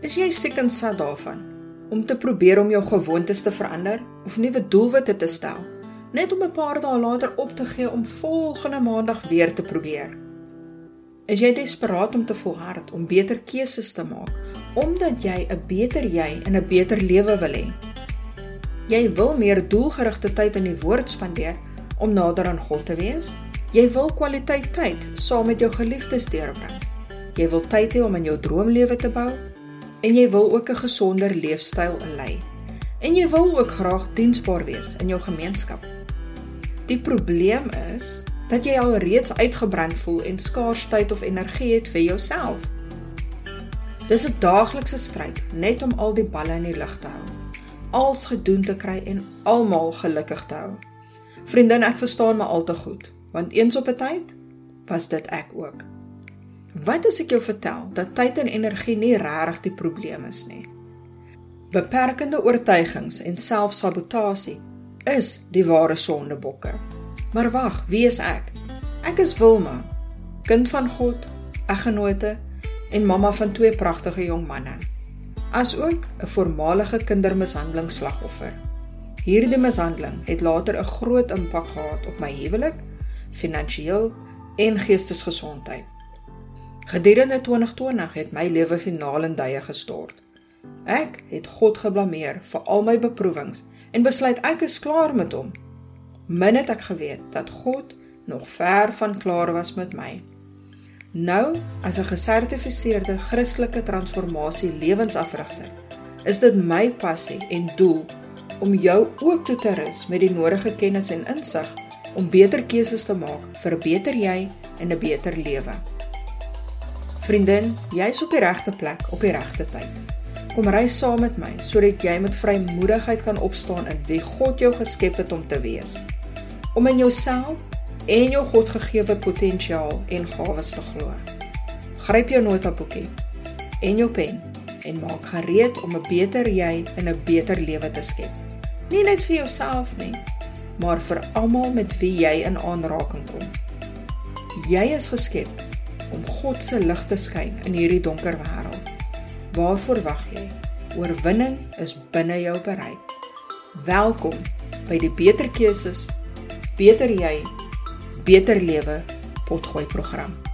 Is jy siek en sat daarvan om te probeer om jou gewoontes te verander of nuwe doelwitte te stel, net om 'n paar dae later op te gee om volgende maandag weer te probeer? Is jy desperaat om te volhard om beter keuses te maak omdat jy 'n beter jy en 'n beter lewe wil hê? Jy wil meer doelgerigte tyd in die woord spandeer om nader aan God te wees? Jy wil kwaliteit tyd saam met jou geliefdes deurbring. Jy wil tyd hê om aan jou droomlewe te bou en jy wil ook 'n gesonder leefstyl lei. En jy wil ook graag diensbaar wees in jou gemeenskap. Die probleem is dat jy al reeds uitgebrand voel en skaars tyd of energie het vir jouself. Dis 'n daaglikse stryd net om al die balle in die lug te hou, als gedoen te kry en almal gelukkig te hou. Vriendin, ek verstaan my al te goed want eens op 'n tyd was dit ek ook. Wat as ek jou vertel dat tyd en energie nie regtig die probleem is nie? Beperkende oortuigings en selfsabotasie is die ware sondebokke. Maar wag, wie is ek? Ek is Wilma, kind van God, eggenote en mamma van twee pragtige jong manne. Asook 'n voormalige kindermishandelingsslagoffer. Hierdie mishandeling het later 'n groot impak gehad op my huwelik finansiëel en geestesgesondheid. Gedurende 2020 het my lewe finaal in duie gestort. Ek het God geblameer vir al my beproewings en besluit ek is klaar met hom. Min het ek geweet dat God nog ver van klaar was met my. Nou, as 'n gesertifiseerde Christelike transformasie lewensafrigter, is dit my passie en doel om jou ook toe te rus met die nodige kennis en insig om beter keuses te maak vir 'n beter jy en 'n beter lewe. Vriendin, jy's op die regte plek op die regte tyd. Kom ry saam met my sodat jy met vrymoedigheid kan opstaan in wie God jou geskep het om te wees. Om in jouself en jou Godgegewe potensiaal en gawes te glo. Gryp jou notaboekie en jou pen en maak gereed om 'n beter jy en 'n beter lewe te skep. Nie net vir jouself nie, maar vir almal met wie jy in aanraking kom. Jy is geskep om God se lig te skyn in hierdie donker wêreld. Waarvoor wag jy? Oorwinning is binne jou bereik. Welkom by die Beter Keuses, Beter Jy, Beter Lewe potgooi program.